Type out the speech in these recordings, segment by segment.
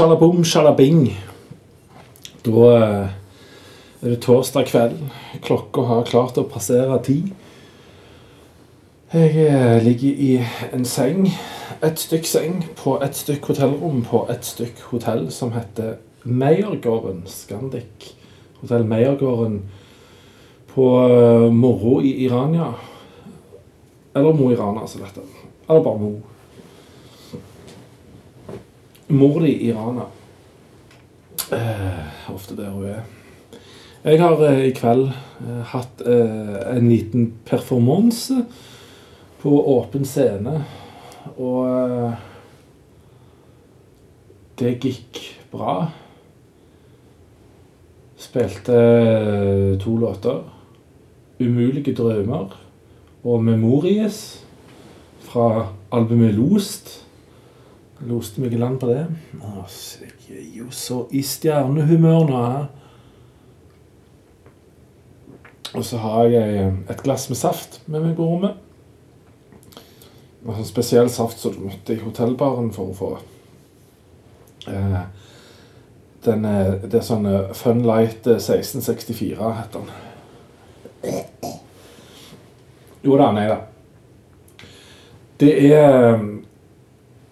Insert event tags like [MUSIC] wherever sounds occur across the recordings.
Sjalabom, sjalabing. Da eh, er det torsdag kveld. Klokka har klart å passere ti. Jeg eh, ligger i en seng, et stykk seng, på et stykk hotellrom på et stykk hotell som heter Meiergården. Scandic hotell Meiergården på eh, Moro i Irania. Eller Mo i Rana, som dette. Eller bare Mo. Mor di i Rana. Uh, ofte der hun er. Jeg har uh, i kveld uh, hatt en liten performance på åpen scene. Og det gikk bra. Spilte to låter. 'Umulige drømmer' og 'Memories' fra albumet 'Lost'. Loste i land på det. Altså, jeg er jo så i stjernehumør nå. Og så har jeg et glass med saft med meg på rommet. Sånn spesiell saft som du måtte i hotellbaren for å få. Eh, den er, det er sånn eh, Fun Light 1664 heter den. Jo da, nei da. Det er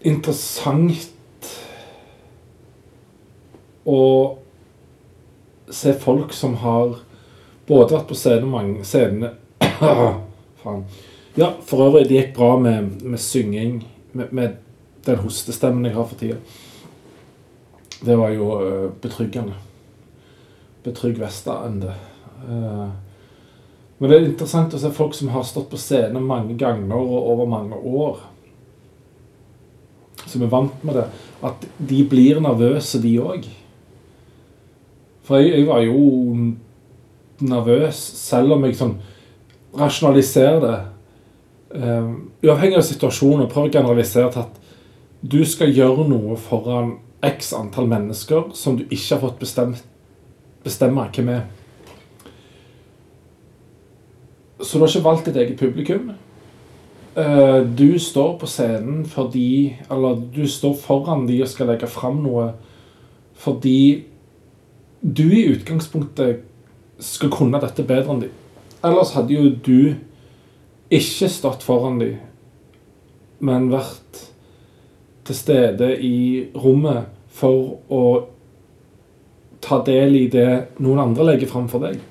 interessant å se folk som har både vært på scenen mange scenene [COUGHS] Faen. Ja, for øvrig, det gikk bra med, med synging, med, med, den hostestemmen jeg har for tida. Det var jo uh, betryggende. Betrygg Vesta-ende. Uh, men det er interessant å se folk som har stått på scenen mange ganger og over mange år som er vant med det, at de blir nervøse, de òg. For jeg, jeg, var jo nervøs, selv om jeg sånn rasjonaliserer det. Um, uavhengig av situasjonen, prøv å generalisere til at du skal gjøre noe foran x antall mennesker som du ikke har fått bestemt, bestemme hvem er. Så du har ikke valgt ditt eget publikum. Uh, du står på scenen fordi Eller du står foran de og skal legge fram noe fordi du i utgangspunktet skal kunne dette bedre enn de. Ellers hadde jo du ikke stått foran de, men vært til stede i rommet for å ta del i det noen andre legger fram for deg.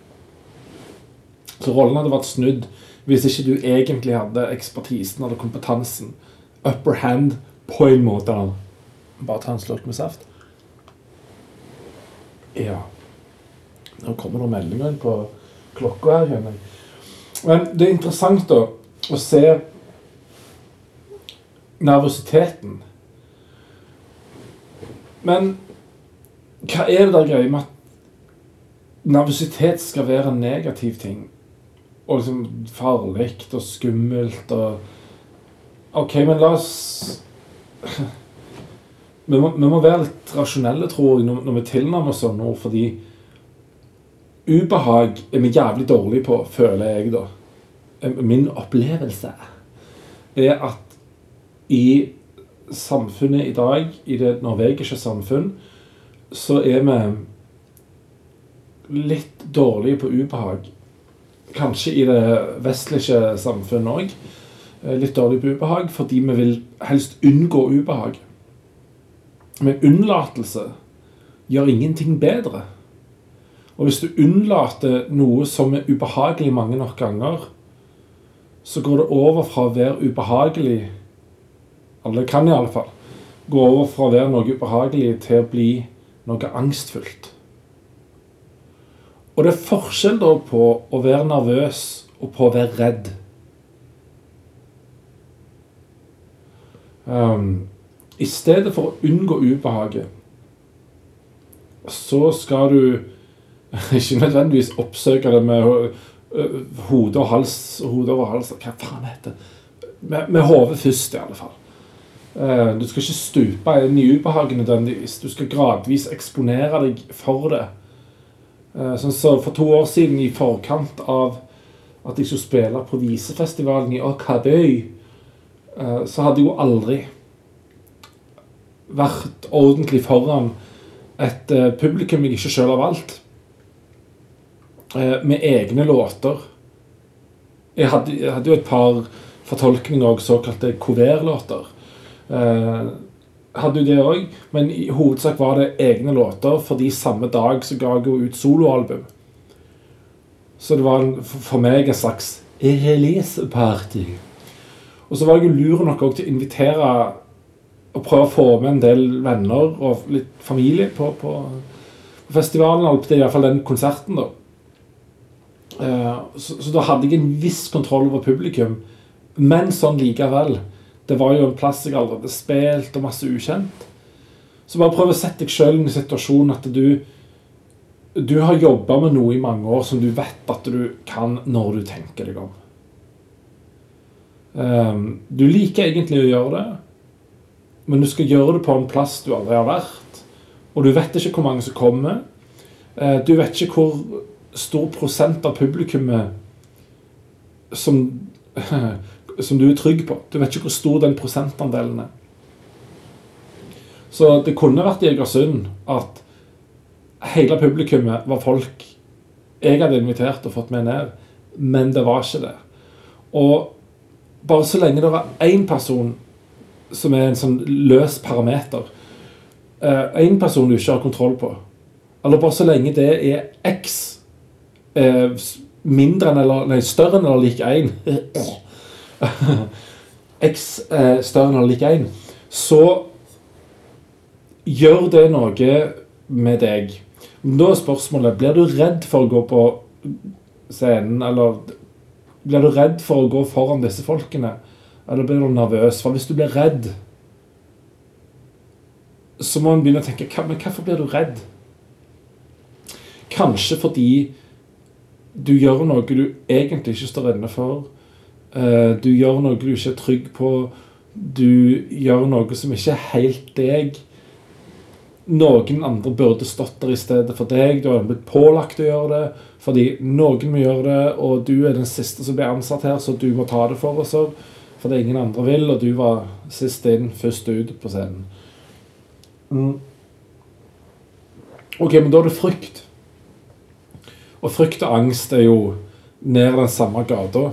Så rollen hadde vært snudd hvis ikke du egentlig hadde ekspertisen eller kompetansen. Upper hand på en måte. Bare ta en slurk med saft. Ja Nå kommer det meldinger inn på klokka her. Kjenner jeg. Men det er interessant da å se nervøsiteten. Men hva er det der greia med at nervøsitet skal være en negativ ting? Og liksom farlig og skummelt og OK, men la oss vi må, vi må, være litt rasjonelle, tror jeg, når, vi tilnærmer oss sånn ord, fordi ubehag er vi jævlig dårlige på, føler jeg, da. Min opplevelse er at i samfunnet i dag, i det norvegiske samfunn, så er vi litt dårlige på ubehag kanskje i det vestlige samfunnet òg, eh, litt dårlig på ubehag fordi vi vil helst unngå ubehag. Men unnlatelse gjør ingenting bedre. Og hvis du unnlater noe som er ubehagelig mange nok ganger, så går det over fra å være ubehagelig Alle kan i alle fall gå over fra å være noe ubehagelig til å bli noe angstfullt. Og det er forskjell da på å være nervøs og på å være redd. Um, I stedet for å unngå ubehaget, så skal du [LAUGHS] ikke nødvendigvis oppsøke det med hode og hals Hode over hals Hva faen heter det? Med, med hodet først, i alle fall. Uh, du skal ikke stupe inn i ubehaget nødvendigvis. Du skal gradvis eksponere deg for det. Eh, sånn så For to år siden, i forkant av at jeg skulle spille på Visefestivalen i Okabøy, eh, så hadde jeg jo aldri vært ordentlig foran et uh, publikum jeg ikke sjøl har valgt, med egne låter. Jeg hadde, jeg hadde, jo et par fortolkninger av såkalte coverlåter. Hadde jo det òg, men i hovedsak var det egne låter, fordi samme dag så ga jeg jo ut soloalbum. Så det var en, for meg en slags release-party. Og så var jeg jo lur nok til å invitere og prøve å få med en del venner og litt familie på, på, på festivalen. Eller i hvert fall den konserten, da. Uh, så, så, da hadde jeg en viss kontroll over publikum. Men sånn likevel. Det var jo en plass jeg aldri hadde spilt, og masse ukjent. Så bare prøv å sette deg sjøl i en situasjon at du du har jobba med noe i mange år som du vet at du kan når du tenker deg om. Um, du liker egentlig å gjøre det, men du skal gjøre det på en plass du aldri har vært. Og du vet ikke hvor mange som kommer. Uh, du vet ikke hvor stor prosent av publikummet som [LAUGHS] som du er trygg på. Du vet ikke hvor stor den prosentandelen er. Så det kunne vært i Egersund at hele publikummet var folk jeg hadde invitert og fått med ned, men det var ikke det. Og bare så lenge det var én person som er en sånn løs parameter, én eh, person du ikke har kontroll på, eller bare så lenge det er X eh, mindre enn eller, nei, større enn eller lik 1 [CLEARS THROAT] [LAUGHS] X eh, større enn eller lik 1, så gjør det noe med deg. Da er spørsmålet blir du redd for å gå på scenen, eller blir du redd for å gå foran disse folkene? Eller blir du nervøs? For hvis du blir redd, så må man begynne å tenke Men hvorfor blir du redd? Kanskje fordi du gjør noe du egentlig ikke står inne for. Eh, du gjør noe du ikke er trygg på. Du gjør noe som ikke er helt deg. Noen andre burde stått der i stedet for deg. Du har blitt pålagt å gjøre det fordi noen må gjøre det, og du er den siste som blir ansatt her, så du må ta det for oss fordi ingen andre vil, og du var sist inn, først ut på scenen. Mm. Ok, men da er det frykt. Og frykt og angst er jo ned den samme gata.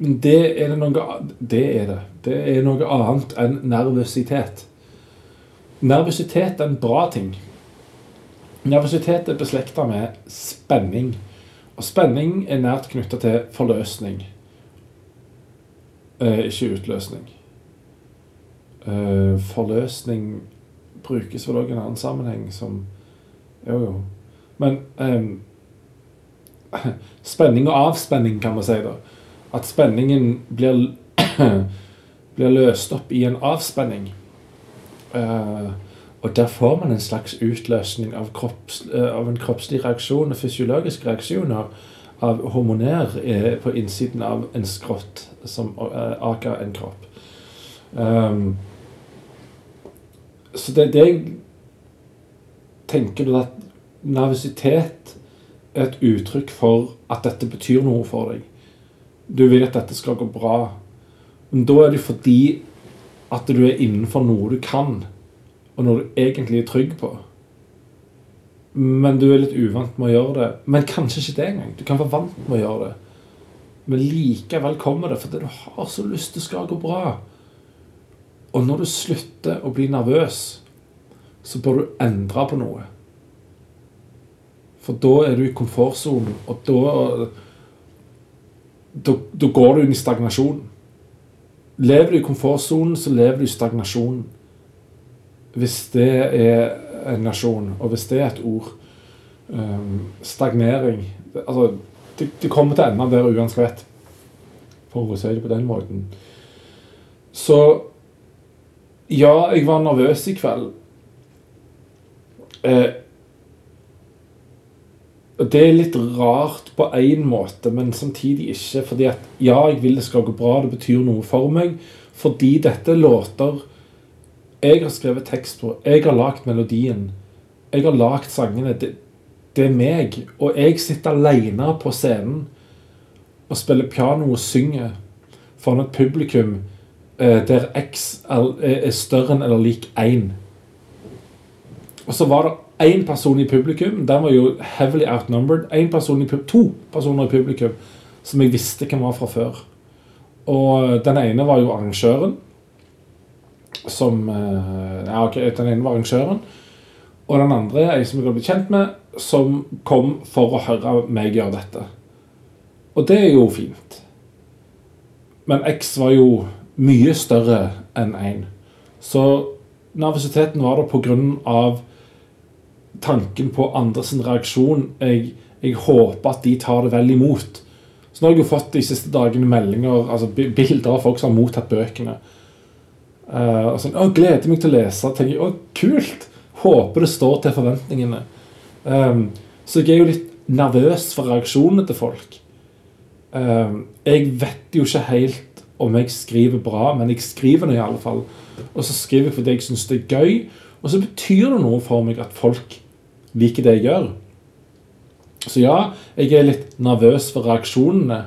Men det er det noe Det er det. Det er noe annet enn nervøsitet. Nervøsitet er en bra ting. Nervøsitet er beslekta med spenning. Og spenning er nært knytta til forløsning. Eh, ikke utløsning. Eh, forløsning brukes vel òg i en annen sammenheng som Jo, jo. Men eh, [LAUGHS] spenning og avspenning, kan man si, da at spenningen blir, [CLEARS THROAT] blir løst opp i en avspenning. Uh, og der får man en slags utløsning av, kropps, uh, av en kroppslig reaksjon og fysiologiske reaksjoner av hormoner uh, på innsiden av en skrott som aker en kropp. Um, så det, det jeg tenker du at nervøsitet er et uttrykk for at dette betyr noe for deg. Du vil at dette skal gå bra. Men da er det fordi at du er innenfor noe du kan, og noe du egentlig er trygg på. Men du er litt uvant med å gjøre det. Men kanskje ikke det engang. Du kan være vant med å gjøre det. Men likevel kommer det fordi du har så lyst til skal gå bra. Og når du slutter å bli nervøs, så bør du endre på noe. For da er du i komfortsonen, og da da, går du inn i stagnasjon. Lever du i komfortsonen, så lever du i stagnasjon. Hvis det er en nasjon, og hvis det er et ord um, Stagnering Altså, det, det kommer til enden der uansett, for å si det på den måten. Så ja, jeg var nervøs i kveld. Eh, og Det er litt rart på én måte, men samtidig ikke. Fordi at ja, jeg vil det skal gå bra, det betyr noe for meg. Fordi dette er låter jeg har skrevet tekst på. Jeg har lagd melodien. Jeg har lagd sangene. Det, det, er meg. Og jeg sitter alene på scenen og spiller piano og synger foran et publikum eh, der X er, er større enn eller lik 1. Og så var det én person i publikum, den var jo heavily outnumbered. En person i, pub- to personer i publikum som jeg visste hvem var fra før. Og den ene var jo arrangøren. Som eh, Ja, ok, den ene var arrangøren. Og den andre ei som jeg har blitt kjent med, som kom for å høre meg gjøre dette. Og det er jo fint. Men X var jo mye større enn en. Så nervøsiteten var der av tanken på andres reaksjon. Jeg, jeg håper at de tar det vel imot. Så nå har jeg jo fått de siste dagene meldinger, altså bilder av folk som har mottatt bøkene. Uh, og sånn, å, gleder meg til å lese. tenker jeg, å, kult! Håper det står til forventningene. Um, så jeg er jo litt nervøs for reaksjonene til folk. Um, jeg vet jo ikke helt om jeg skriver bra, men jeg skriver det i alle fall. Og så skriver jeg fordi jeg syns det er gøy, og så betyr det noe for meg at folk liker det jeg gjør. Så ja, jeg er litt nervøs for reaksjonene,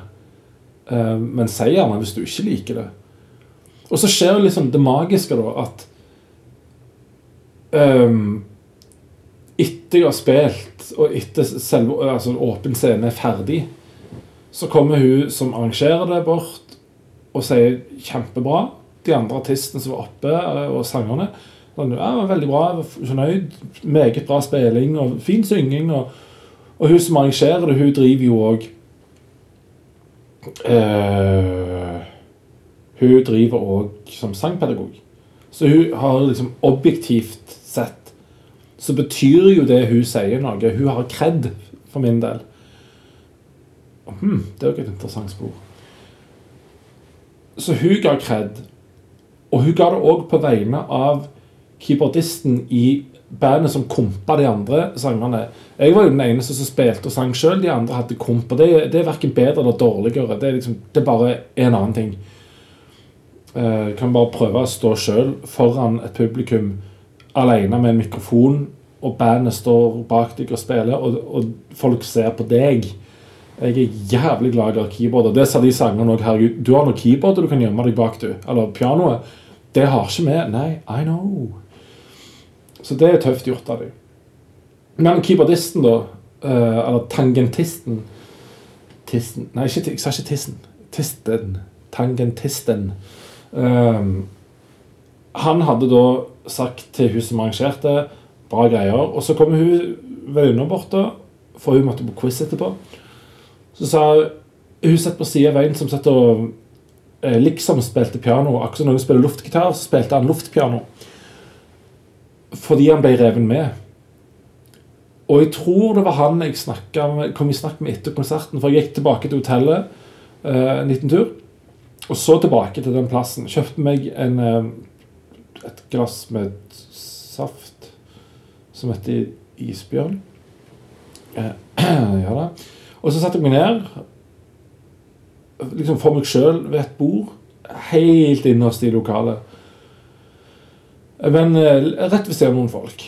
eh, men si gjerne hvis du ikke liker det. Og så skjer liksom det magiske, da, at um, etter jeg har spilt, og etter selve altså åpen scene er ferdig, så kommer hun som arrangerer det, bort og sier 'kjempebra'. De andre artistene som var oppe, eh, og sangerne sånn, ja, veldig bra, jeg var fornøyd. Meget bra spilling og fin synging. Og, og hun som arrangerer det, hun driver jo òg eh, Hun driver òg som sangpedagog. Så hun har liksom objektivt sett Så betyr jo det hun sier noe. Hun har kred, for min del. Hmm, det er jo et interessant spor. Så hun ga kred. Og hun ga det òg på vegne av keyboardisten i bandet som kompa de andre sangerne. Jeg var jo den eneste som spilte og sang sjøl. De andre hadde komp. Det, det er verken bedre eller dårligere. Det er, liksom, det er bare en annen ting. Uh, kan bare prøve å stå sjøl foran et publikum alene med en mikrofon, og bandet står bak deg og spiller, og, og folk ser på deg. Jeg er jævlig glad i keyboard. Og det sa de sangerne òg. Herregud, du har noe keyboard du kan gjemme deg bak, du. Eller pianoet. Det har ikke vi. Nei, I know. Så det er tøft gjort av dem. Men keyboardisten, da, eh, eller tangentisten Tisten Nei, ikke, jeg sa ikke tissen. Tisten. Tangentisten. Um, han hadde da sagt til hun som arrangerte bra greier. Og så kommer hun venninna bort, da, for hun måtte på quiz etterpå. Så sa hun Hun satt på sida av veien som satt og eh, liksom spilte piano. Akkurat som noen spiller luftgitar, så spilte han luftpiano. Fordi han ble reven med. Og jeg tror det var han jeg med, kom i snakk med etter konserten. For jeg gikk tilbake til hotellet eh, en liten tur. Og så tilbake til den plassen. Kjøpte meg en, eh, et glass med saft som heter isbjørn. Eh, [CLEARS THROAT] ja da. Og så satte jeg meg ned liksom for meg sjøl ved et bord helt innerst i lokalet. Men eh, rett ved siden av noen folk.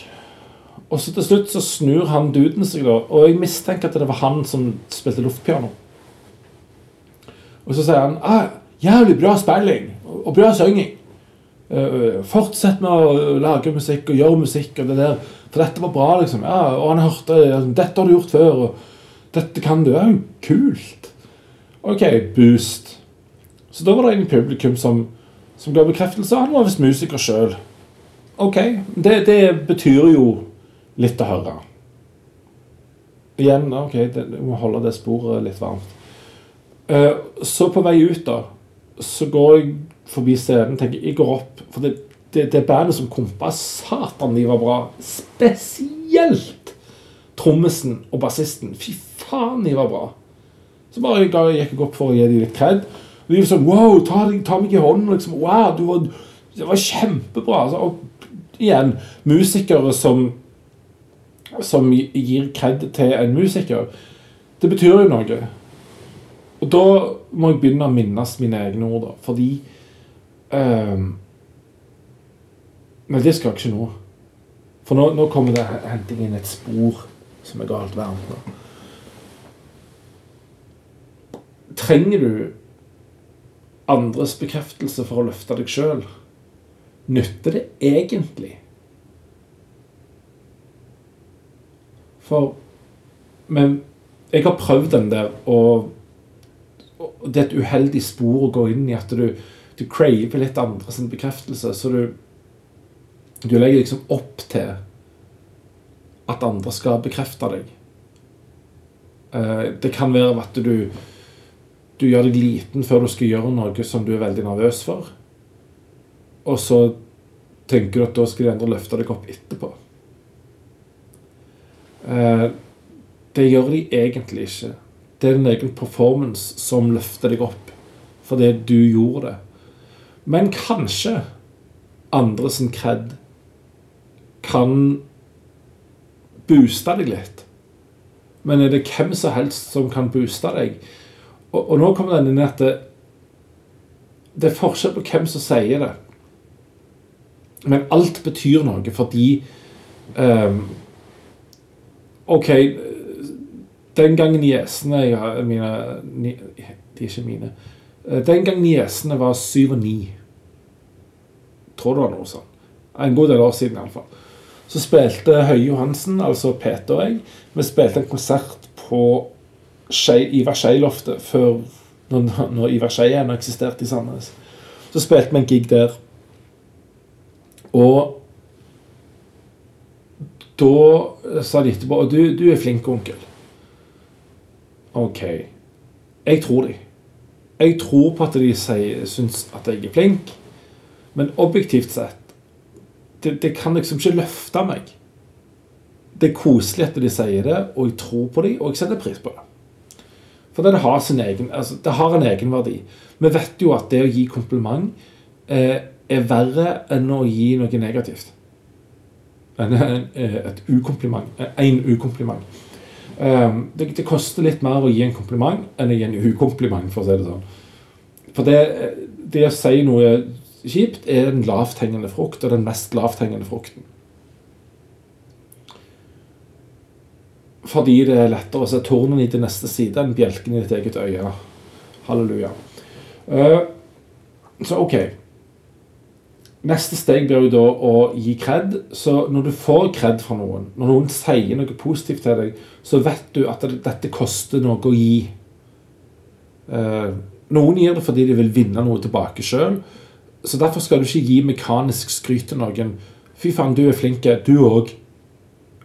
Og så til slutt så snur han duden seg, da, og jeg mistenker at det var han som spilte luftpiano. Og så sier han ah, 'Jævlig bra spilling og bra synging'. Uh, fortsett med å lage musikk og gjøre musikk og det der. For dette var bra, liksom. Ja, og han hørte altså, 'Dette har du gjort før', og 'Dette kan du'. Ja, kult. Ok, boost. Så da var det en publikum som, som ga bekreftelse. Han var visst musiker sjøl. Ok, det, det betyr jo litt å høre. Igjen, ok, det, jeg må holde det sporet litt varmt. Eh, så på vei ut, da, så går jeg forbi scenen tenker jeg går opp. For det, det, det bandet som kompa, satan, de var bra. Spesielt trommisen og bassisten. Fy faen, de var bra. Så bare ga, gikk jeg opp for å gi dem litt kred. Og de var sånn Wow, ta, ta meg i hånden. Liksom. Wow, du var, det var kjempebra. Altså, og igjen, musikere som som gir kred til en musiker, det betyr jo noe. Og da må jeg begynne å minnes mine egne ord, da. Fordi um, Men det skal jeg ikke nå. For nå, nå kommer det henting inn et spor som er galt varmt nå. Trenger du andres bekreftelse for å løfte deg sjøl, nytter det egentlig? For Men jeg har prøvd den der, og, og det er et uheldig spor å gå inn i at du, du craver litt andres bekreftelse. Så du, du legger liksom opp til at andre skal bekrefte deg. Eh, det kan være at du, du gjør deg liten før du skal gjøre noe som du er veldig nervøs for. Og så tenker du at da skal de andre løfte deg opp etterpå. Eh, det gjør de egentlig ikke. Det er din egen performance som løfter deg opp fordi du gjorde det. Men kanskje andre sin kred kan booste deg litt. Men er det hvem som helst som kan booste deg? Og, og nå kommer den inn at det, det er forskjell på hvem som sier det. Men alt betyr noe fordi um, OK, den gangen niesene mine De er ikke mine. Eh, den gang niesene var syv og ni Tror det var noe sånt. En god del år siden, iallfall. Så spilte Høie Johansen, altså Peter og jeg, vi spilte en konsert på Skei, Ivar Skei-loftet før når, når Ivar Skei ennå eksisterte i Sandnes. Så spilte vi en gig der. Og da sa de etterpå du, du er flink, onkel. OK. Jeg tror de. Jeg tror på at de syns at jeg er flink, men objektivt sett det, det, kan liksom ikke løfte meg. Det er koselig at de sier det, og jeg tror på dem, og jeg setter pris på det. For det har, sin egen, altså, det har en egenverdi. Vi vet jo at det å gi kompliment eh, er verre enn å gi noe negativt. En, et ukompliment. Eh, en ukompliment. Um, det, det, koster litt mer å gi en kompliment enn å gi en ukompliment, for å si det sånn. For det, det å si noe kjipt er en lavthengende frukt, og den mest lavthengende frukten. Fordi det er lettere å se tornen i til neste side enn bjelken i ditt eget øye. Halleluja. Så OK. Neste steg blir jo da å gi kred. Så når du får kred fra noen, når noen sier noe positivt til deg, så vet du at dette koster noe å gi. Eh, noen gir det fordi de vil vinne noe tilbake sjøl. Så derfor skal du ikke gi mekanisk skryt til noen. 'Fy faen, du er flink. Du òg.'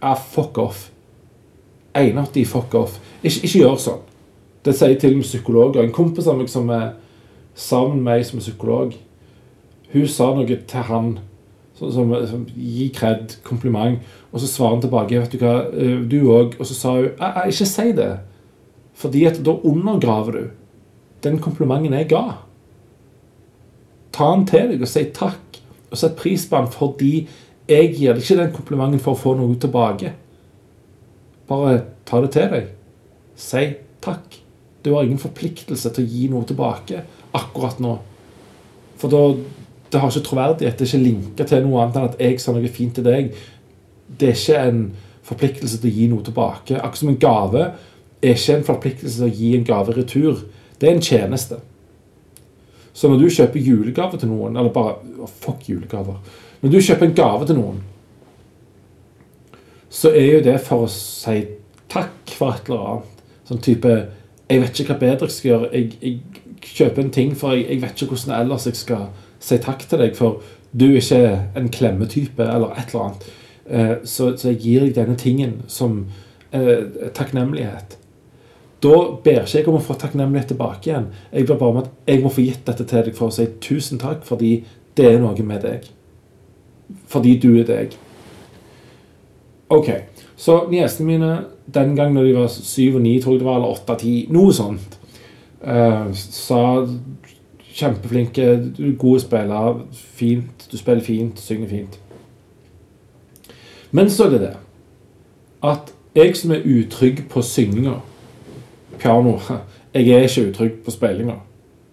Ah, fuck off. Einartig fuck off. Ikke, ikke gjør sånn. Det sier til og med psykologer. En kompis av meg som er sammen med meg som er psykolog hun sa noe til han som, som, som gi kred, kompliment, og så svarer han tilbake vet du hva, eh, du òg. Og så sa hun ikke si det, fordi at da undergraver du den komplimenten jeg ga. Ta den til deg og si takk, og sett pris på den fordi jeg gir deg ikke den komplimenten for å få noe tilbake. Bare ta det til deg. Si takk. Du har ingen forpliktelse til å gi noe tilbake akkurat nå. For da, det har ikke troverdighet. Det er ikke linka til noe annet enn at jeg sa noe fint til deg. Det er ikke en forpliktelse til å gi noe tilbake. Akkurat som en gave er ikke en forpliktelse til å gi en gave retur. Det er en tjeneste. Så når du kjøper julegave til noen, eller bare Fuck julegaver. Når du kjøper en gave til noen, så er jo det for å si takk for et eller annet. Sånn type Jeg vet ikke hva bedre jeg skal gjøre. Jeg, jeg kjøper en ting, for jeg, jeg vet ikke hvordan ellers jeg skal si takk til deg, for du er ikke en klemmetype eller et eller annet. Eh, så, så, jeg gir deg denne tingen som eh, takknemlighet. Da ber ikke jeg om å få takknemlighet tilbake igjen. Jeg ber bare om at jeg må få gitt dette til deg for å si tusen takk, fordi det er noe med deg. Fordi du er deg. Ok, så niesene mine den gang når de var syv og ni, tror jeg det var, eller åtte og ti, noe sånt, eh, sa Kjempeflinke, gode spillere. Fint. Du spiller fint, synger fint. Men så er det det at jeg som er utrygg på synginga Piano [LAUGHS] Jeg er ikke utrygg på spillinga.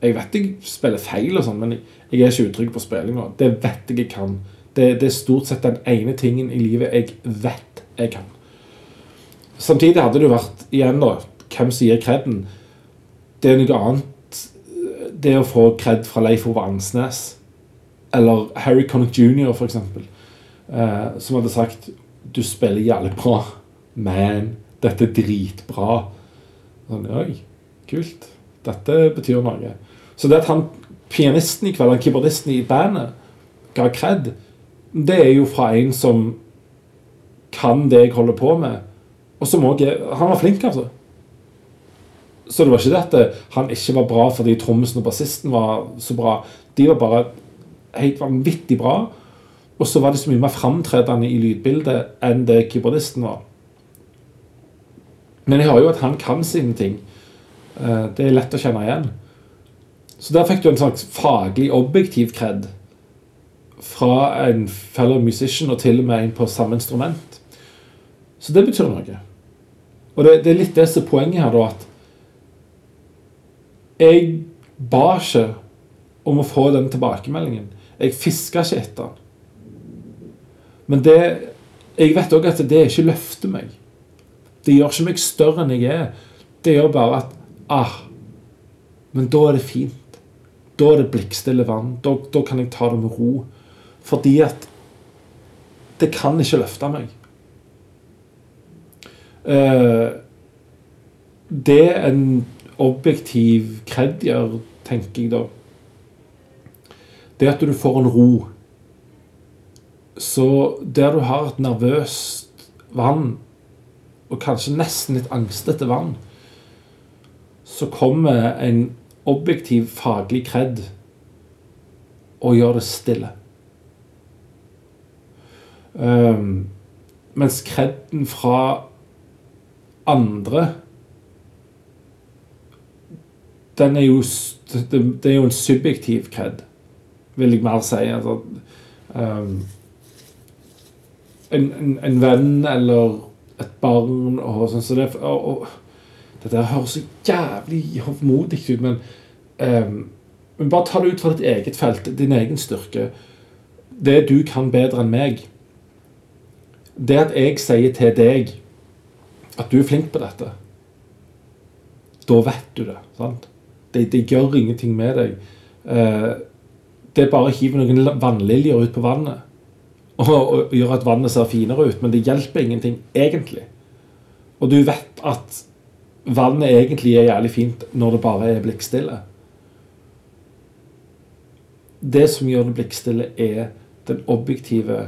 Jeg vet jeg spiller feil, og sånn, men jeg er ikke utrygg på spillinga. Det vet jeg jeg kan. Det, det, er stort sett den ene tingen i livet jeg vet jeg kan. Samtidig hadde det vært igjen da, hvem som gir kreden. Det er noe annet det å få kred fra Leif Ove Ansnes, eller Harry Connick jr., eksempel, eh, som hadde sagt Du spiller jævlig bra, men dette er dritbra. Sånn, Oi, kult. Dette betyr noe. Så det at han, pianisten i kveld, han keyboardisten i bandet, ga kred, det er jo fra en som kan det jeg holder på med. Og som også er Han var flink, altså. Så det var ikke det at eh, han ikke var bra fordi trommisen og bassisten var så bra. De var bare helt vanvittig bra. Og så var det så mye mer framtredende i lydbildet enn det keyboardisten var. Men jeg hører jo at han kan sine ting. Eh, Det er lett å kjenne igjen. Så der fikk du en slags faglig objektiv kred fra en fellow musician og til og med en på samme instrument. Så det betyr noe. Og det, det er litt det som er poenget her, da, at jeg ba ikke om å få den tilbakemeldingen. Jeg fiska ikke etter den. Men det, jeg vet òg at det ikke løfter meg. Det gjør ikke meg større enn jeg er. Det gjør bare at ah, Men da er det fint. Da er det blikkstille vann. Da, da kan jeg ta det med ro. Fordi at det kan ikke løfte meg. Eh, det en objektiv kred gjør, tenker jeg da, det at du får en ro. Så der du har et nervøst vann, og kanskje nesten litt angstete vann, så kommer en objektiv faglig kred og gjør det stille. Um, mens kredden fra andre den er jo, det, er jo en subjektiv kred, vil jeg mer si. Altså, um, en, en, en venn eller et barn og sånn. Så det, og, og, Dette høres så jævlig hovmodig ut, men, um, men bare ta det ut fra ditt eget felt, din egen styrke. Det du kan bedre enn meg. Det at jeg sier til deg at du er flink på dette, da vet du det. sant? Det, det gjør ingenting med deg. Eh, det er bare å hive noen vannliljer ut på vannet og, og gjøre at vannet ser finere ut, men det hjelper ingenting egentlig. Og du vet at vannet egentlig er jævlig fint når det bare er blikkstille. Det som gjør det blikkstille, er den objektive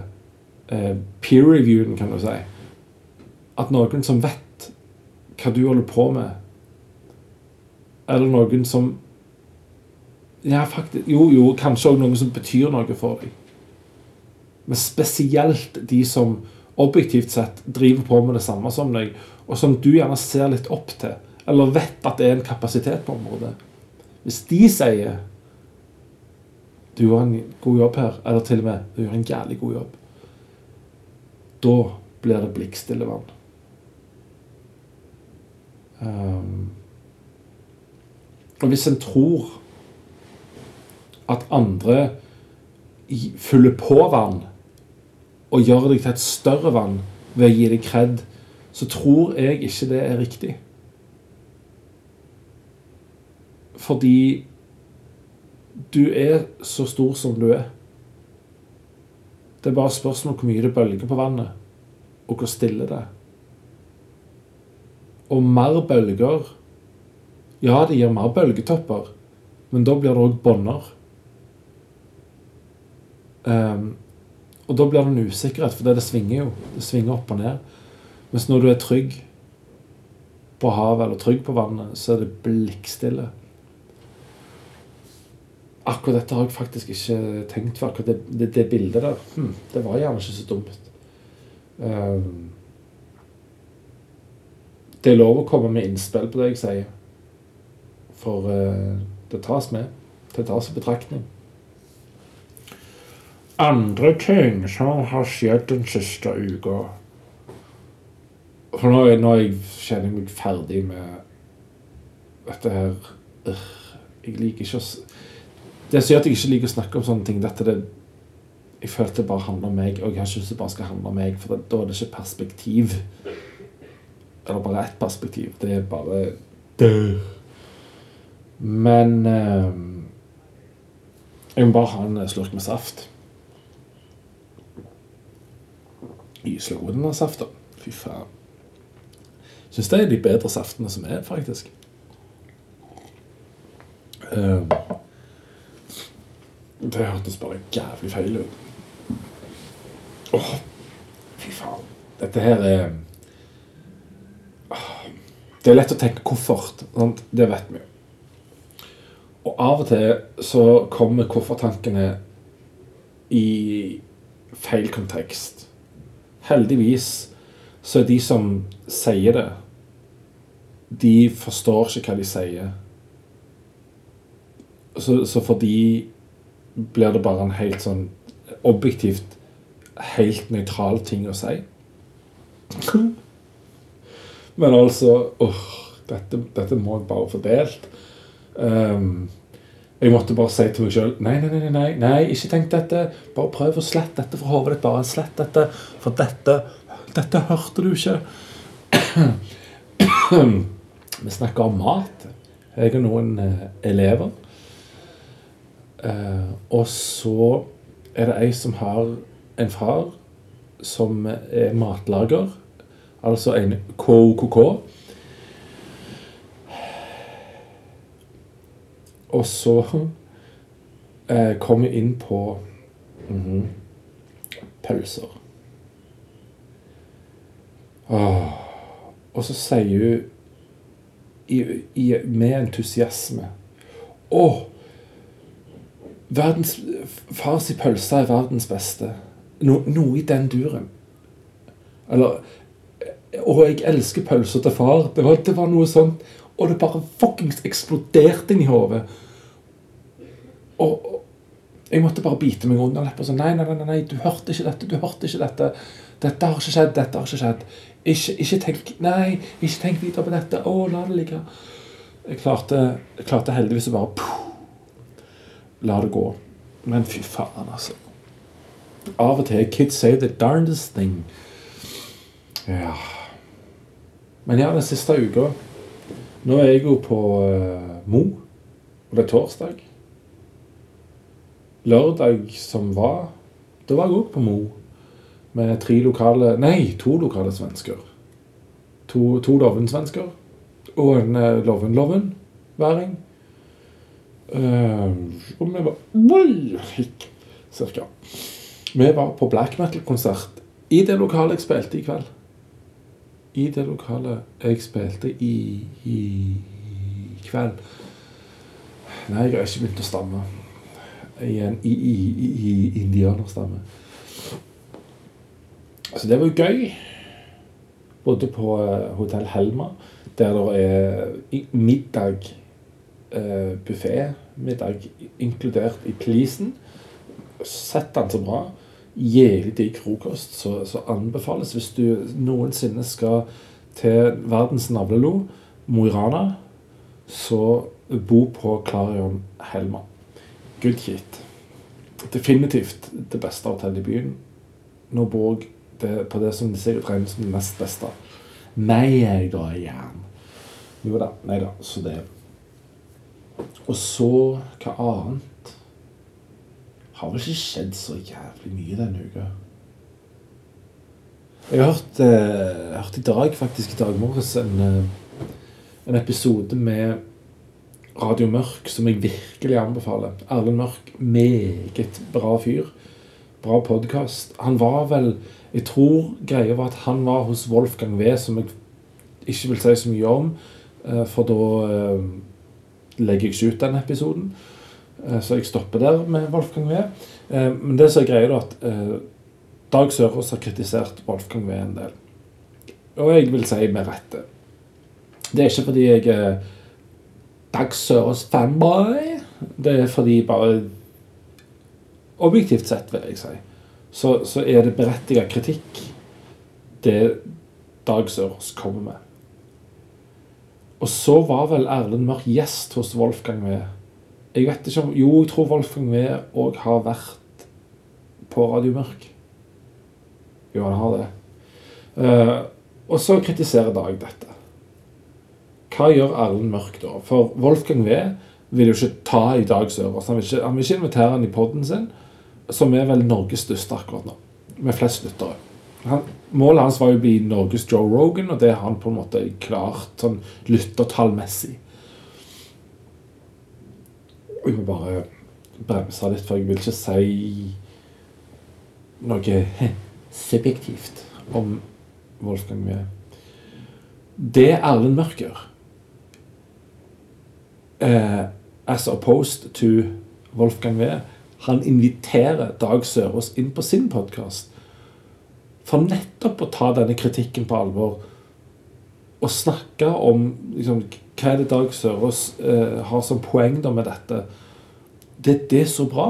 eh, peer-reviewen, kan du si. At noen som vet hva du holder på med, eller noen som Ja, faktisk Jo, jo, kanskje også noen som betyr noe for deg. Men spesielt de som objektivt sett driver på med det samme som deg, og som du gjerne ser litt opp til, eller vet at det er en kapasitet på området. Hvis de sier du gjør en god jobb her, eller til og med du gjør en jævlig god jobb, da blir det blikkstille vann. Um, hvis en tror at andre fyller på vann og gjør deg til et større vann ved å gi deg kred, så tror jeg ikke det er riktig. Fordi du er så stor som du er. Det er bare spørsmål hvor mye det bølger på vannet, og hvor stille det er. Og mer bølger Ja, det gir mer bølgetopper, men da blir det òg bånder. Um, og da blir det en usikkerhet, for det, det svinger jo. Det svinger opp og ned. Mens når du er trygg på havet eller trygg på vannet, så er det blikkstille. Akkurat dette har jeg faktisk ikke tenkt på. akkurat det, det, det bildet der. Hm, det var gjerne ikke så dumt. Um, det er lov å komme med innspill på det jeg sier. For eh, det tas med. Det tas i betraktning. Andre ting som har skjedd den siste uka For nå, er- jeg, kjenner meg ferdig med dette her Jeg liker ikke å Det som gjør at jeg ikke liker å snakke om sånne ting, dette det Jeg at det bare handler om meg, og jeg har det bare skal handle om meg, for da er det ikke perspektiv. Eller bare ett perspektiv. Det er bare død. Men eh, Jeg må bare ha en slurk med saft. Gyselig god denne saften. Fy faen. Syns det er de bedre saftene som er, faktisk. Um, det hørtes bare jævlig feil ut. Åh, fy faen. Dette her er Det er lett å tenke koffert. Sant? Det vet vi jo. Og av og til så kommer kofferttankene i feil kontekst. Heldigvis så er de som sier det, de forstår ikke hva de sier. Så, så for de blir det bare en helt sånn objektivt helt nøytral ting å si. Men altså åh, dette, dette må jeg bare få delt. Um, jeg måtte bare si til meg sjøl nei, nei, nei, nei, nei, ikke tenk dette. Bare prøv å slette dette fra hodet ditt. Bare slett dette. For dette Dette hørte du ikke. [CLEARS THROAT] Vi snakker om mat. Jeg har noen uh, elever. Uh, og så er det ei som har en far som er matlager, altså en KOKK. Og så eh, kom vi inn på mm -hmm, pølser. Åh. Og så sier hun i, i, med entusiasme Å! Fars pølse er verdens beste. No, noe i den duren. Eller Og jeg elsker pølser til far. Det var, det var noe sånn Og det bare fuckings eksploderte inn i hodet. Og, jeg måtte bare bite meg under leppa sånn nei, nei, nei, nei, du hørte ikke dette. Du hørte ikke dette. Dette har ikke skjedd. Dette har ikke skjedd. Ikke, ikke tenk Nei, ikke tenk videre på dette. Å, la det ligge. Jeg klarte, jeg klarte heldigvis å bare puh, La det gå. Men fy faen, altså. Av og til Kids say the darndest thing. Ja Men ja, den siste uka Nå er jeg jo på uh, Mo, og det er torsdag. Lørdag som var, da var jeg òg på Mo. Med tre lokale Nei, to lokale svensker. To, to Loven-svensker. Og en uh, Loven-Loven-væring. Uh, og vi var Cirka. Vi var på black metal-konsert i det lokale jeg spilte i kveld. I det lokalet jeg spilte i, i kveld. Nei, jeg har ikke begynt å stamme. Igjen i, i, i, i indianerstamme. Så det var jo gøy. Bodde på uh, Hotell Helma, der det er middag, uh, buffé, middag inkludert i prisen. Sett den så bra jævlig digg frokost så anbefales hvis du noensinne skal til verdens navlelo, Mo i Rana, så bo på Clarion Helma. Good shit. Definitivt det beste hotellet i byen. Nå bor jeg på det som sikkert regnes som det nest beste. Nei, jeg da igjen. Jo da. Nei da. Så det Og så hva annet? Har vel ikke skjedd så jævlig mye denne uka. Jeg har hørt, eh, hørt i dag, faktisk i dag morges, en, eh, en, episode med Radio Mørk som jeg virkelig anbefaler. Erlend Mørk, meget bra fyr. Bra podkast. Han var vel Jeg tror greia var at han var hos Wolfgang V, som jeg ikke vil si så mye om, eh, for da eh, legger jeg ikke ut den episoden. Eh, så jeg stopper der med Wolfgang V. Eh, men det som er greia, er at eh, Dag Sørås har kritisert Wolfgang V en del. Og jeg vil si med rette. Det er ikke fordi jeg er Dag Sørås fanboy. Det er fordi bare Objektivt sett, vil jeg si, så, så er det berettiget kritikk, det Dag Sørås kommer med. Og så var vel Erlend Mørk gjest hos Wolfgang V jeg vet ikke om Jo, jeg tror Wolfgang V òg har vært på Radio Mørk. Jo, han har det. Uh, og så kritiserer Dag dette. Hva gjør Erlend Mørk da? For Wolfgang V vil jo ikke ta i Dag Sørås. Han, han vil ikke invitere han i poden sin, som er vel Norges største akkurat nå, med flest lyttere. Han, målet hans var jo å bli Norges Joe Rogan, og det har han på en måte klart sånn lyttertallmessig. Jeg må bare bremse litt, for jeg vil ikke si noe [LAUGHS] subjektivt om Wolfgang Mie. Det Erlend Mørk gjør, eh, as opposed to Wolfgang Wie, han inviterer Dag Sørås inn på sin podkast for nettopp å ta denne kritikken på alvor og snakke om liksom, hva er det Dag Sørås eh, har som poeng da med dette. Det, det er så bra.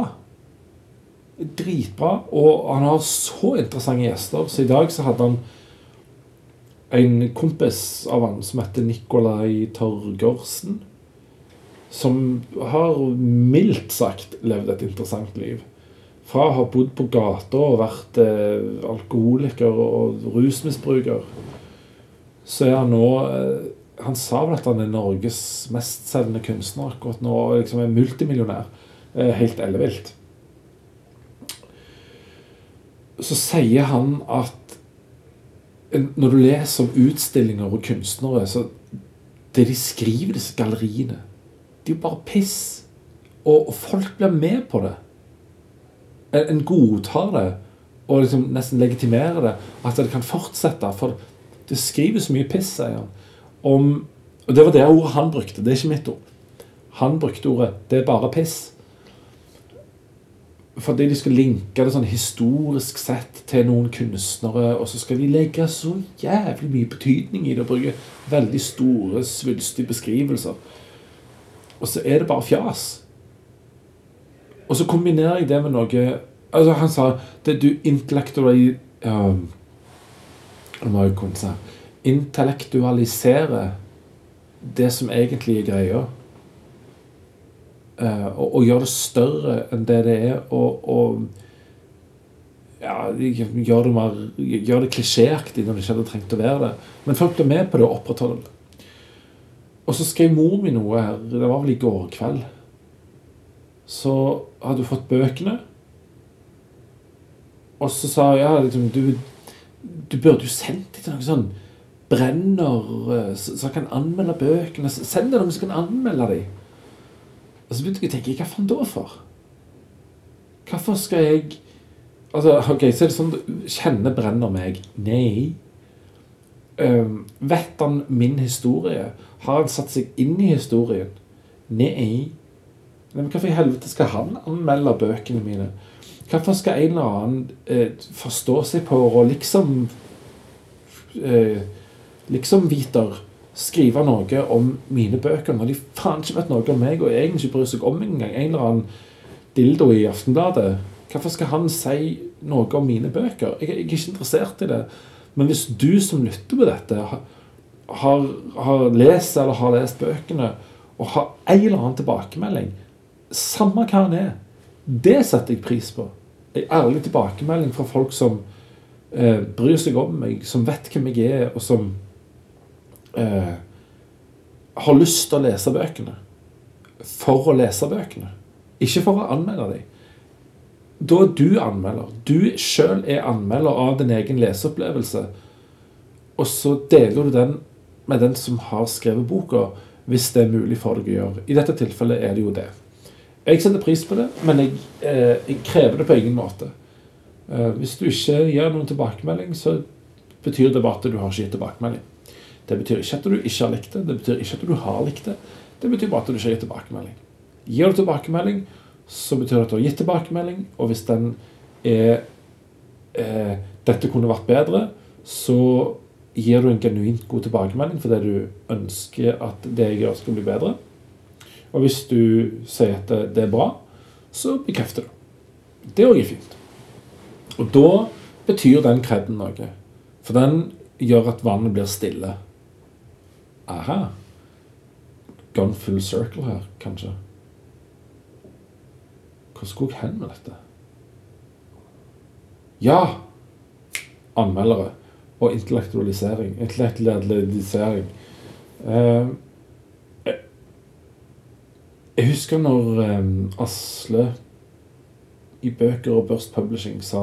Dritbra. Og han har så interessante gjester. Så i dag så hadde han en kompis av han som heter Nikolai Torgersen. Som har mildt sagt levd et interessant liv. Fra å ha bodd på gata og vært eh, alkoholiker og rusmisbruker, så er han nå eh, Han sa vel at han er Norges mestselgende kunstner akkurat nå, og liksom er multimillionær. Eh, helt ellevilt. Så sier han at når du leser om utstillinger og kunstnere, så det de skriver disse galleriene, det er jo bare piss. Og, og folk blir med på det. En, en godtar det og liksom nesten legitimerer det. At det kan fortsette. For det skrives så mye piss, sier han. Om, og det var det ordet han brukte. Det er ikke mitt ord. Han brukte ordet 'det er bare piss'. Fordi de skal linke det sånn historisk sett til noen kunstnere, og så skal de legge så jævlig mye betydning i det og bruke veldig store, svulstige beskrivelser. Og så er det bare fjas. Og så kombinerer jeg det med noe altså Han sa det du intellektuali... Um, Nå må jeg kunne si Intellektualisere det som egentlig er greia. Eh, og, og gjøre det større enn det det er. Og, og ja, gjøre det, mer, gjør det klisjéaktig når det ikke hadde trengt å være det. Men folk blir med på det og opprettholder det. Og så skrev mor mi noe her, det var vel i går kveld. Så hadde hun fått bøkene. Og så sa hun ja, liksom, du, du burde jo sendt dem til noen sånn brenner, som så han kan anmelde bøkene. Send det noen som kan anmelde dem. Og så begynte jeg å tenke hva faen da for? Hvorfor skal jeg Altså, ok, så er det sånn Kjenner Brenner meg? Nei. Um, vet han min historie? Har han satt seg inn i historien? Nei. Nei, men Hvorfor i helvete skal han anmelde bøkene mine? Hvorfor skal en eller annen eh, forstå seg på og liksom eh, Liksom viter skrive noe om mine bøker når de faen ikke vet noe om meg og egentlig ikke bryr seg om meg engang. En eller annen dildo i Aftenbladet. Hvorfor skal han si noe om mine bøker? Jeg, jeg er ikke interessert i det. Men hvis du som lytter på dette, har, har lest eller har lest bøkene og har en eller annen tilbakemelding, samme hva han er, det setter jeg pris på. En ærlig tilbakemelding fra folk som eh, bryr seg om meg, som vet hvem jeg er, og som eh, har lyst til å lese bøkene for å lese bøkene. Ikke for å anmelde dem. Da er du anmelder. Du sjøl er anmelder av din egen leseopplevelse. Og så deler du den med den som har skrevet boka, hvis det er mulig for deg å gjøre. I dette tilfellet er det jo det. Jeg setter pris på det, men jeg, eh, jeg krever det på ingen måte. Eh, hvis du ikke gir noen tilbakemelding, så betyr det bare at du har ikke gitt tilbakemelding. Det betyr ikke at du ikke har likt det, det betyr ikke at du har likt det. Det betyr bare at du ikke har gitt tilbakemelding. Gir du tilbakemelding, så betyr det at du har gitt tilbakemelding, og hvis den er eh, Dette kunne vært bedre, så gir du en genuint god tilbakemelding fordi du ønsker at det jeg gjør, skal bli bedre. Og hvis du sier at det, er bra, så bekrefter du. Det òg er fint. Og da betyr den kreden noe. For den gjør at vannet blir stille. Aha. Gone full circle her, kanskje. Hvor skulle jeg hen med dette? Ja! Anmeldere og intellektualisering. Intellektualisering. Eh, Jeg husker når um, Asle i Bøker og Børst Publishing sa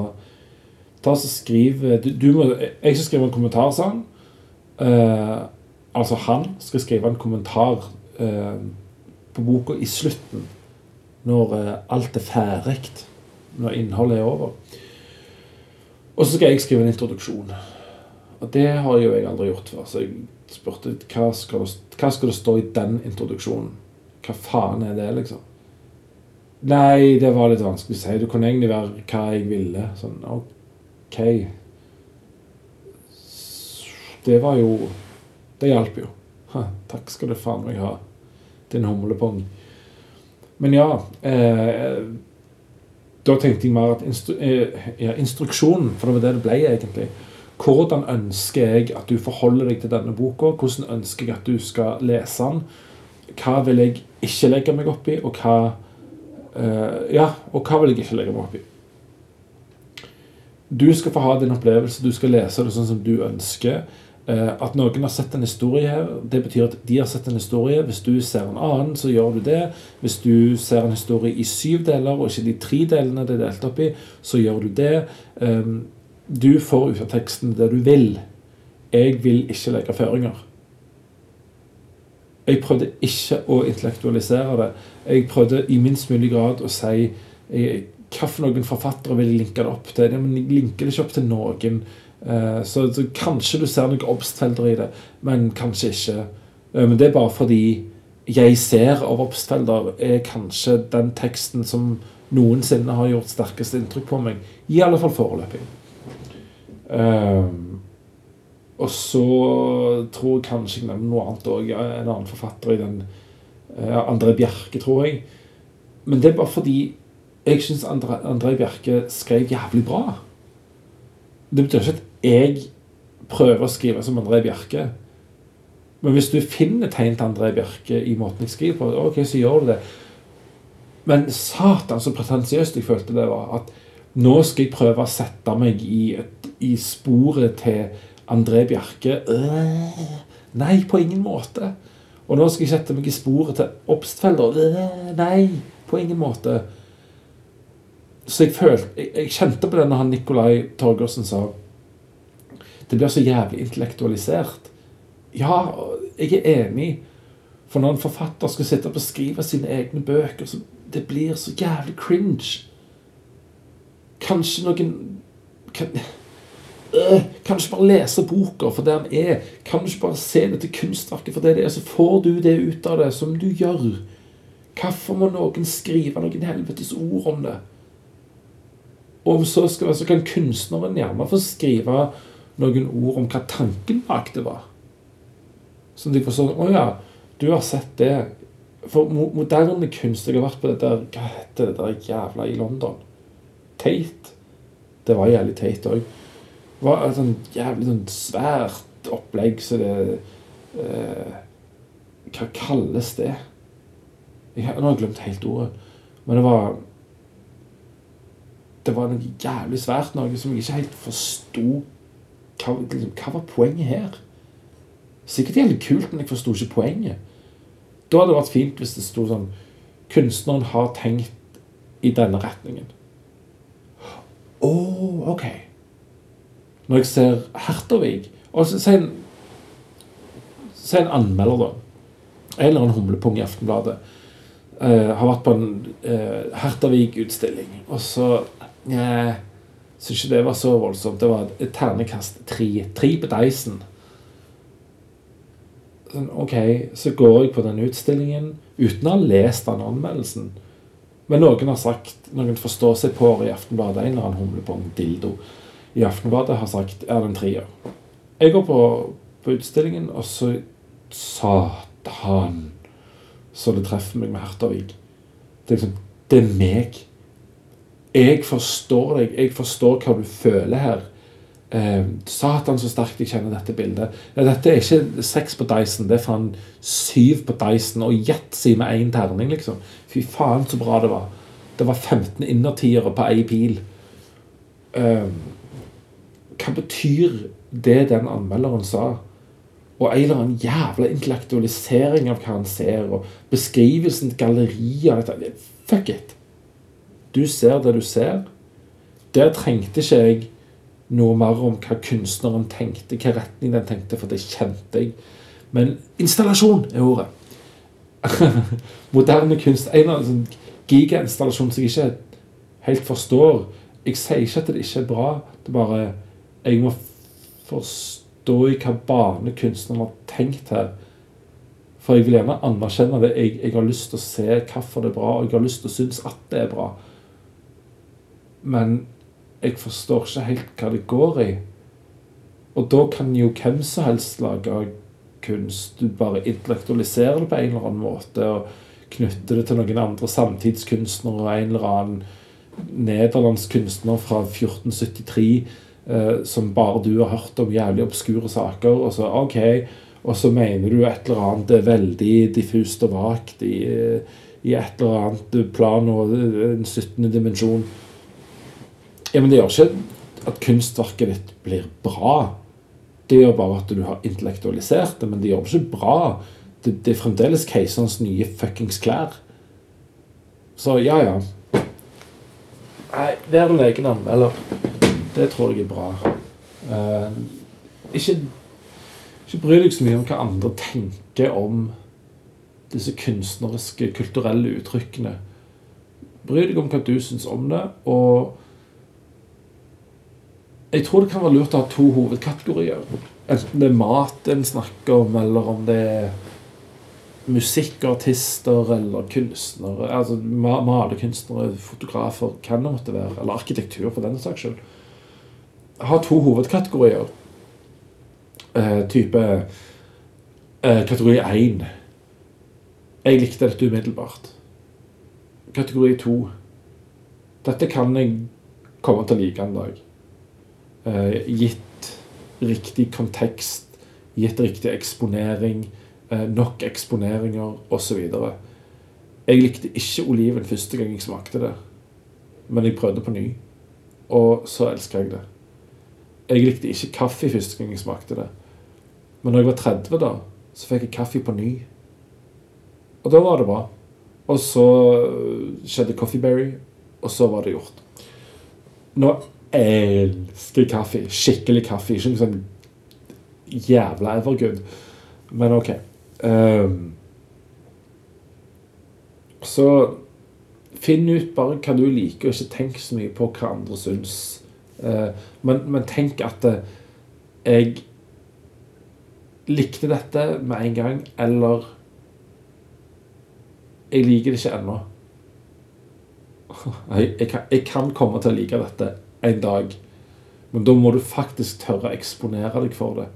Ta så skriv du, du må, Jeg skal skrive en kommentar, sa han. Uh, altså han skal skrive en kommentar eh, på boka i slutten. Når eh, alt er ferdig. Når innholdet er over. Og så skal jeg skrive en introduksjon. Og det har jo jeg aldri gjort før. Så jeg spurte hva skal, det, hva skal det stå i den introduksjonen. Hva faen er det, liksom? Nei, det var litt vanskelig å si. Det kunne egentlig være hva jeg ville. Sånn, OK. Det var jo Det hjalp jo. Ha, takk skal du faen meg ha, din humlepong. Men ja eh, Da tenkte jeg mer at instru eh, ja, instruksjonen, for det var det det ble egentlig Hvordan ønsker jeg at du forholder deg til denne boka? Hvordan ønsker jeg at du skal lese den? Hva vil jeg ikke legge meg opp i, og hva eh, Ja, og hva vil jeg ikke legge meg opp i? Du skal få ha din opplevelse, du skal lese det sånn som du ønsker. Uh, at noen har sett en historie her, det betyr at de har sett en historie. Hvis du ser en annen, så gjør du det. Hvis du ser en historie i syv deler, og ikke de tre delene det er delt opp i, så gjør du det. Um, du får ut av teksten det du vil. Jeg vil ikke legge føringer. Jeg prøvde ikke å intellektualisere det. Jeg prøvde i minst mulig grad å si hvilke forfattere vil jeg linke det opp til. Men jeg linker det ikke opp til noen. Eh, så, så kanskje du ser noen obstfelder i det, men kanskje ikke. Eh, men det er bare fordi jeg ser av obstfelder, er kanskje den teksten som noensinne har gjort sterkest inntrykk på meg. I alle fall foreløpig. Um, og så tror jeg kanskje jeg nevner noe annet òg. En annen forfatter i den André Bjerke, tror jeg. Men det er bare fordi jeg syns André, André Bjerke skrev jævlig bra. Det betyr ikke at jeg prøver å skrive som André Bjerke. Men hvis du finner tegn til André Bjerke i måten jeg skriver på, ok, så gjør du det. Men satan, så pretensiøst jeg følte det var. At nå skal jeg prøve å sette meg i, et, i sporet til André Bjerke øh, Nei, på ingen måte. Og nå skal jeg sette meg i sporet til Obstfelder. Øh, nei, på ingen måte. Så jeg følte Jeg, jeg kjente på det når han Nikolai Torgersen sa Det blir så jævlig intellektualisert. Ja, jeg er enig. For når en forfatter skal sitte og beskrive sine egne bøker, så det blir så jævlig cringe. Kanskje noen kan, øh, Kanskje bare lese boka for det den er? Kanskje bare se dette kunstverket for det det er? Så får du det ut av det som du gjør. Hvorfor må noen skrive noen helvetes ord om det? Og så skal så kan kunstneren gjerne få skrive noen ord om hva tanken bak det var. Sånn at sånn Å ja, du har sett det. For moderne kunst Jeg har vært på det der Hva heter det der jævla i London? Tate. Det var jævlig teit òg var et sånn jævlig sånn svært opplegg, så det eh, Hva kalles det? Jeg, nå har jeg glemt helt ordet. Men det var Det var noe jævlig svært, noe som jeg ikke helt forsto hva, liksom, hva var poenget her? Sikkert jævlig kult, men jeg forsto ikke poenget. Da hadde det vært fint hvis det sto sånn Kunstneren har tenkt i denne retningen. Å, oh, ok når jeg ser Hertervig og så, en, så en anmelder, da. En eller annen humlepung i Aftenbladet. Uh, har vært på en uh, Hertervig-utstilling. Og så uh, Syns ikke det var så voldsomt. Det var et ternekast tre. Tre på Dyson. Sånn, ok, så går jeg på den utstillingen uten å ha lest den anmeldelsen. Men noen har sagt, noen forstår seg på i Aftenbladet, en eller annen humlepung, dildo i Aftenbladet har sagt er det en trier. Jeg går på, på utstillingen, og så Satan! Så det treffer meg med Hertavik. Det er liksom Det er meg. Jeg forstår deg. Jeg forstår hva du føler her. Eh, satan, så sterkt jeg kjenner dette bildet. Ja, dette er ikke seks på Dyson, det er faen syv på Dyson og yatzy med én terning, liksom. Fy faen, så bra det var. Det var 15 innertiere på ei pil. Eh, hva betyr det den anmelderen sa? Og en eller annen jævla intellektualisering av hva han ser, og beskrivelsen, galleriet av. Fuck it. Du ser det du ser. Der trengte ikke jeg noe mer om hva kunstneren tenkte, hva retning den tenkte, for det kjente jeg. Men installasjon er ordet. [LAUGHS] Moderne kunst. En av sånn gigainstallasjon som jeg ikke helt forstår. Jeg sier ikke at det ikke er bra. Det er bare Jeg må forstå i hva bane kunstneren har tenkt her. For jeg vil gjerne anerkjenne det. Jeg, jeg har lyst til å se hvorfor det er bra, og jeg har lyst til å synes at det er bra. Men jeg forstår ikke helt hva det går i. Og da kan jo hvem som helst lage kunst. Du bare intellektualiserer det på en eller annen måte. og knytter det til noen andre samtidskunstnere og en eller annen nederlandsk kunstner fra 1473 eh, som bare du har hørt om jævlig obskure saker. Og så, ok, og så mener du et eller annet er veldig diffust og vagt i, i, et eller annet plan og en 17. dimensjon. Ja, Men det gjør ikke at kunstverket ditt blir bra. Det gjør bare at du har intellektualisert det, men det gjør ikke bra det, det er fremdeles keiserens nye fuckings klær. Så ja, ja. Nei, vær en egen anmelder. Det tror jeg er bra. Uh, ikke, ikke bry deg så mye om hva andre tenker om disse kunstneriske, kulturelle uttrykkene. Bry deg om hva du syns om det, og jeg tror det kan være lurt å ha to hovedkategorier. Enten det er mat en snakker om, eller om det er musikkartister eller kunstnere, altså malerkunstnere, fotografer, hva det måtte være, eller arkitektur for den saks skyld, Ha to hovedkategorier. Eh, type eh, Kategori 1. Jeg likte dette umiddelbart. Kategori 2. Dette kan jeg komme til å like en dag. Eh, gitt riktig kontekst, gitt riktig eksponering Eh, nok eksponeringer osv. Jeg likte ikke oliven første gang jeg smakte det, men jeg prøvde på ny. Og så elska jeg det. Jeg likte ikke kaffe første gang jeg smakte det. Men når jeg var 30, da, så fikk jeg kaffe på ny. Og da var det bra. Og så skjedde Coffeeberry, og så var det gjort. Nå elsker kaffe. Skikkelig kaffe. Ikke sånn jævla evergood. Men OK. Um, så finn ut bare hva du liker, og ikke tenk så mye på hva andre syns. Uh, men, men, tenk at uh, jeg likte dette med en gang, eller jeg liker det ikke ennå. [LAUGHS] Jeg, jeg, jeg, kan, komme til å like dette en dag, men da må du faktisk tørre å eksponere deg for det.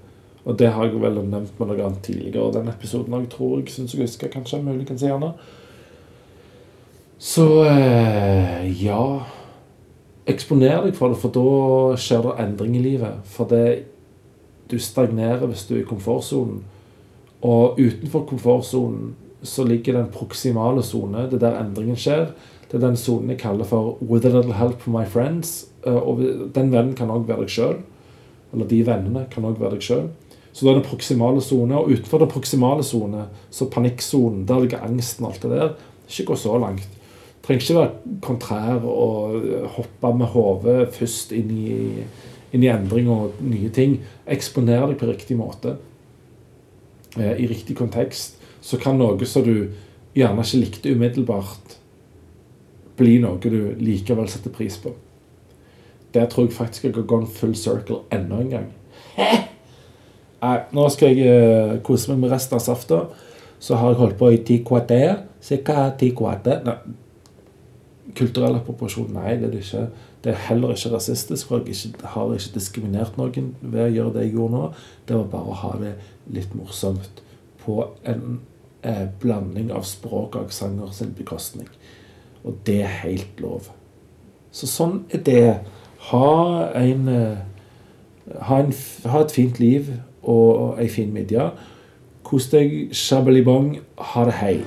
Og det har jeg vel nevnt med noe annet tidligere. Den episoden jeg tror jeg syns jeg husker. Kanskje muligens gjerne. Så eh, ja Eksponer deg for det, for da skjer det endring i livet. For det du stagnerer hvis du er i komfortsonen. Og utenfor komfortsonen så ligger den proksimale sone. Det er der endringen skjer. Det er den sonen jeg kaller for 'with a little help from my friends'. Eh, og den vennen kan òg være deg sjøl. Eller de vennene kan òg være deg sjøl. Så da er det proksimale sone. Og utenfor den proksimale sone, så panikksonen, der ligger angsten og alt det der. Ikke gå så langt. Trenger ikke være kontrær og hoppe med hodet først inn i, inn i endring og nye ting. Eksponer deg på riktig måte. Eh, I riktig kontekst. Så kan noe som du gjerne ikke likte umiddelbart, bli noe du likevel setter pris på. Der tror jeg faktisk jeg har gått full circle enda en gang. Nei, nå skal jeg uh, kose meg med resten av safta. Så har jeg holdt på i ti kvarter. Cirka ti kvarter. Nei. Kulturell appropriasjon? Nei, det er det ikke. Det er heller ikke rasistisk, for jeg ikke, har ikke diskriminert noen ved å gjøre det jeg gjorde nå. Det var bare å ha det litt morsomt på en eh, blanding av språk og aksenter sin bekostning. Og det er helt lov. Så sånn er det. Ha, en, eh, ha, en, ha et fint liv og ei en fin middag. Kos deg. Shabalibong. Ha det hei.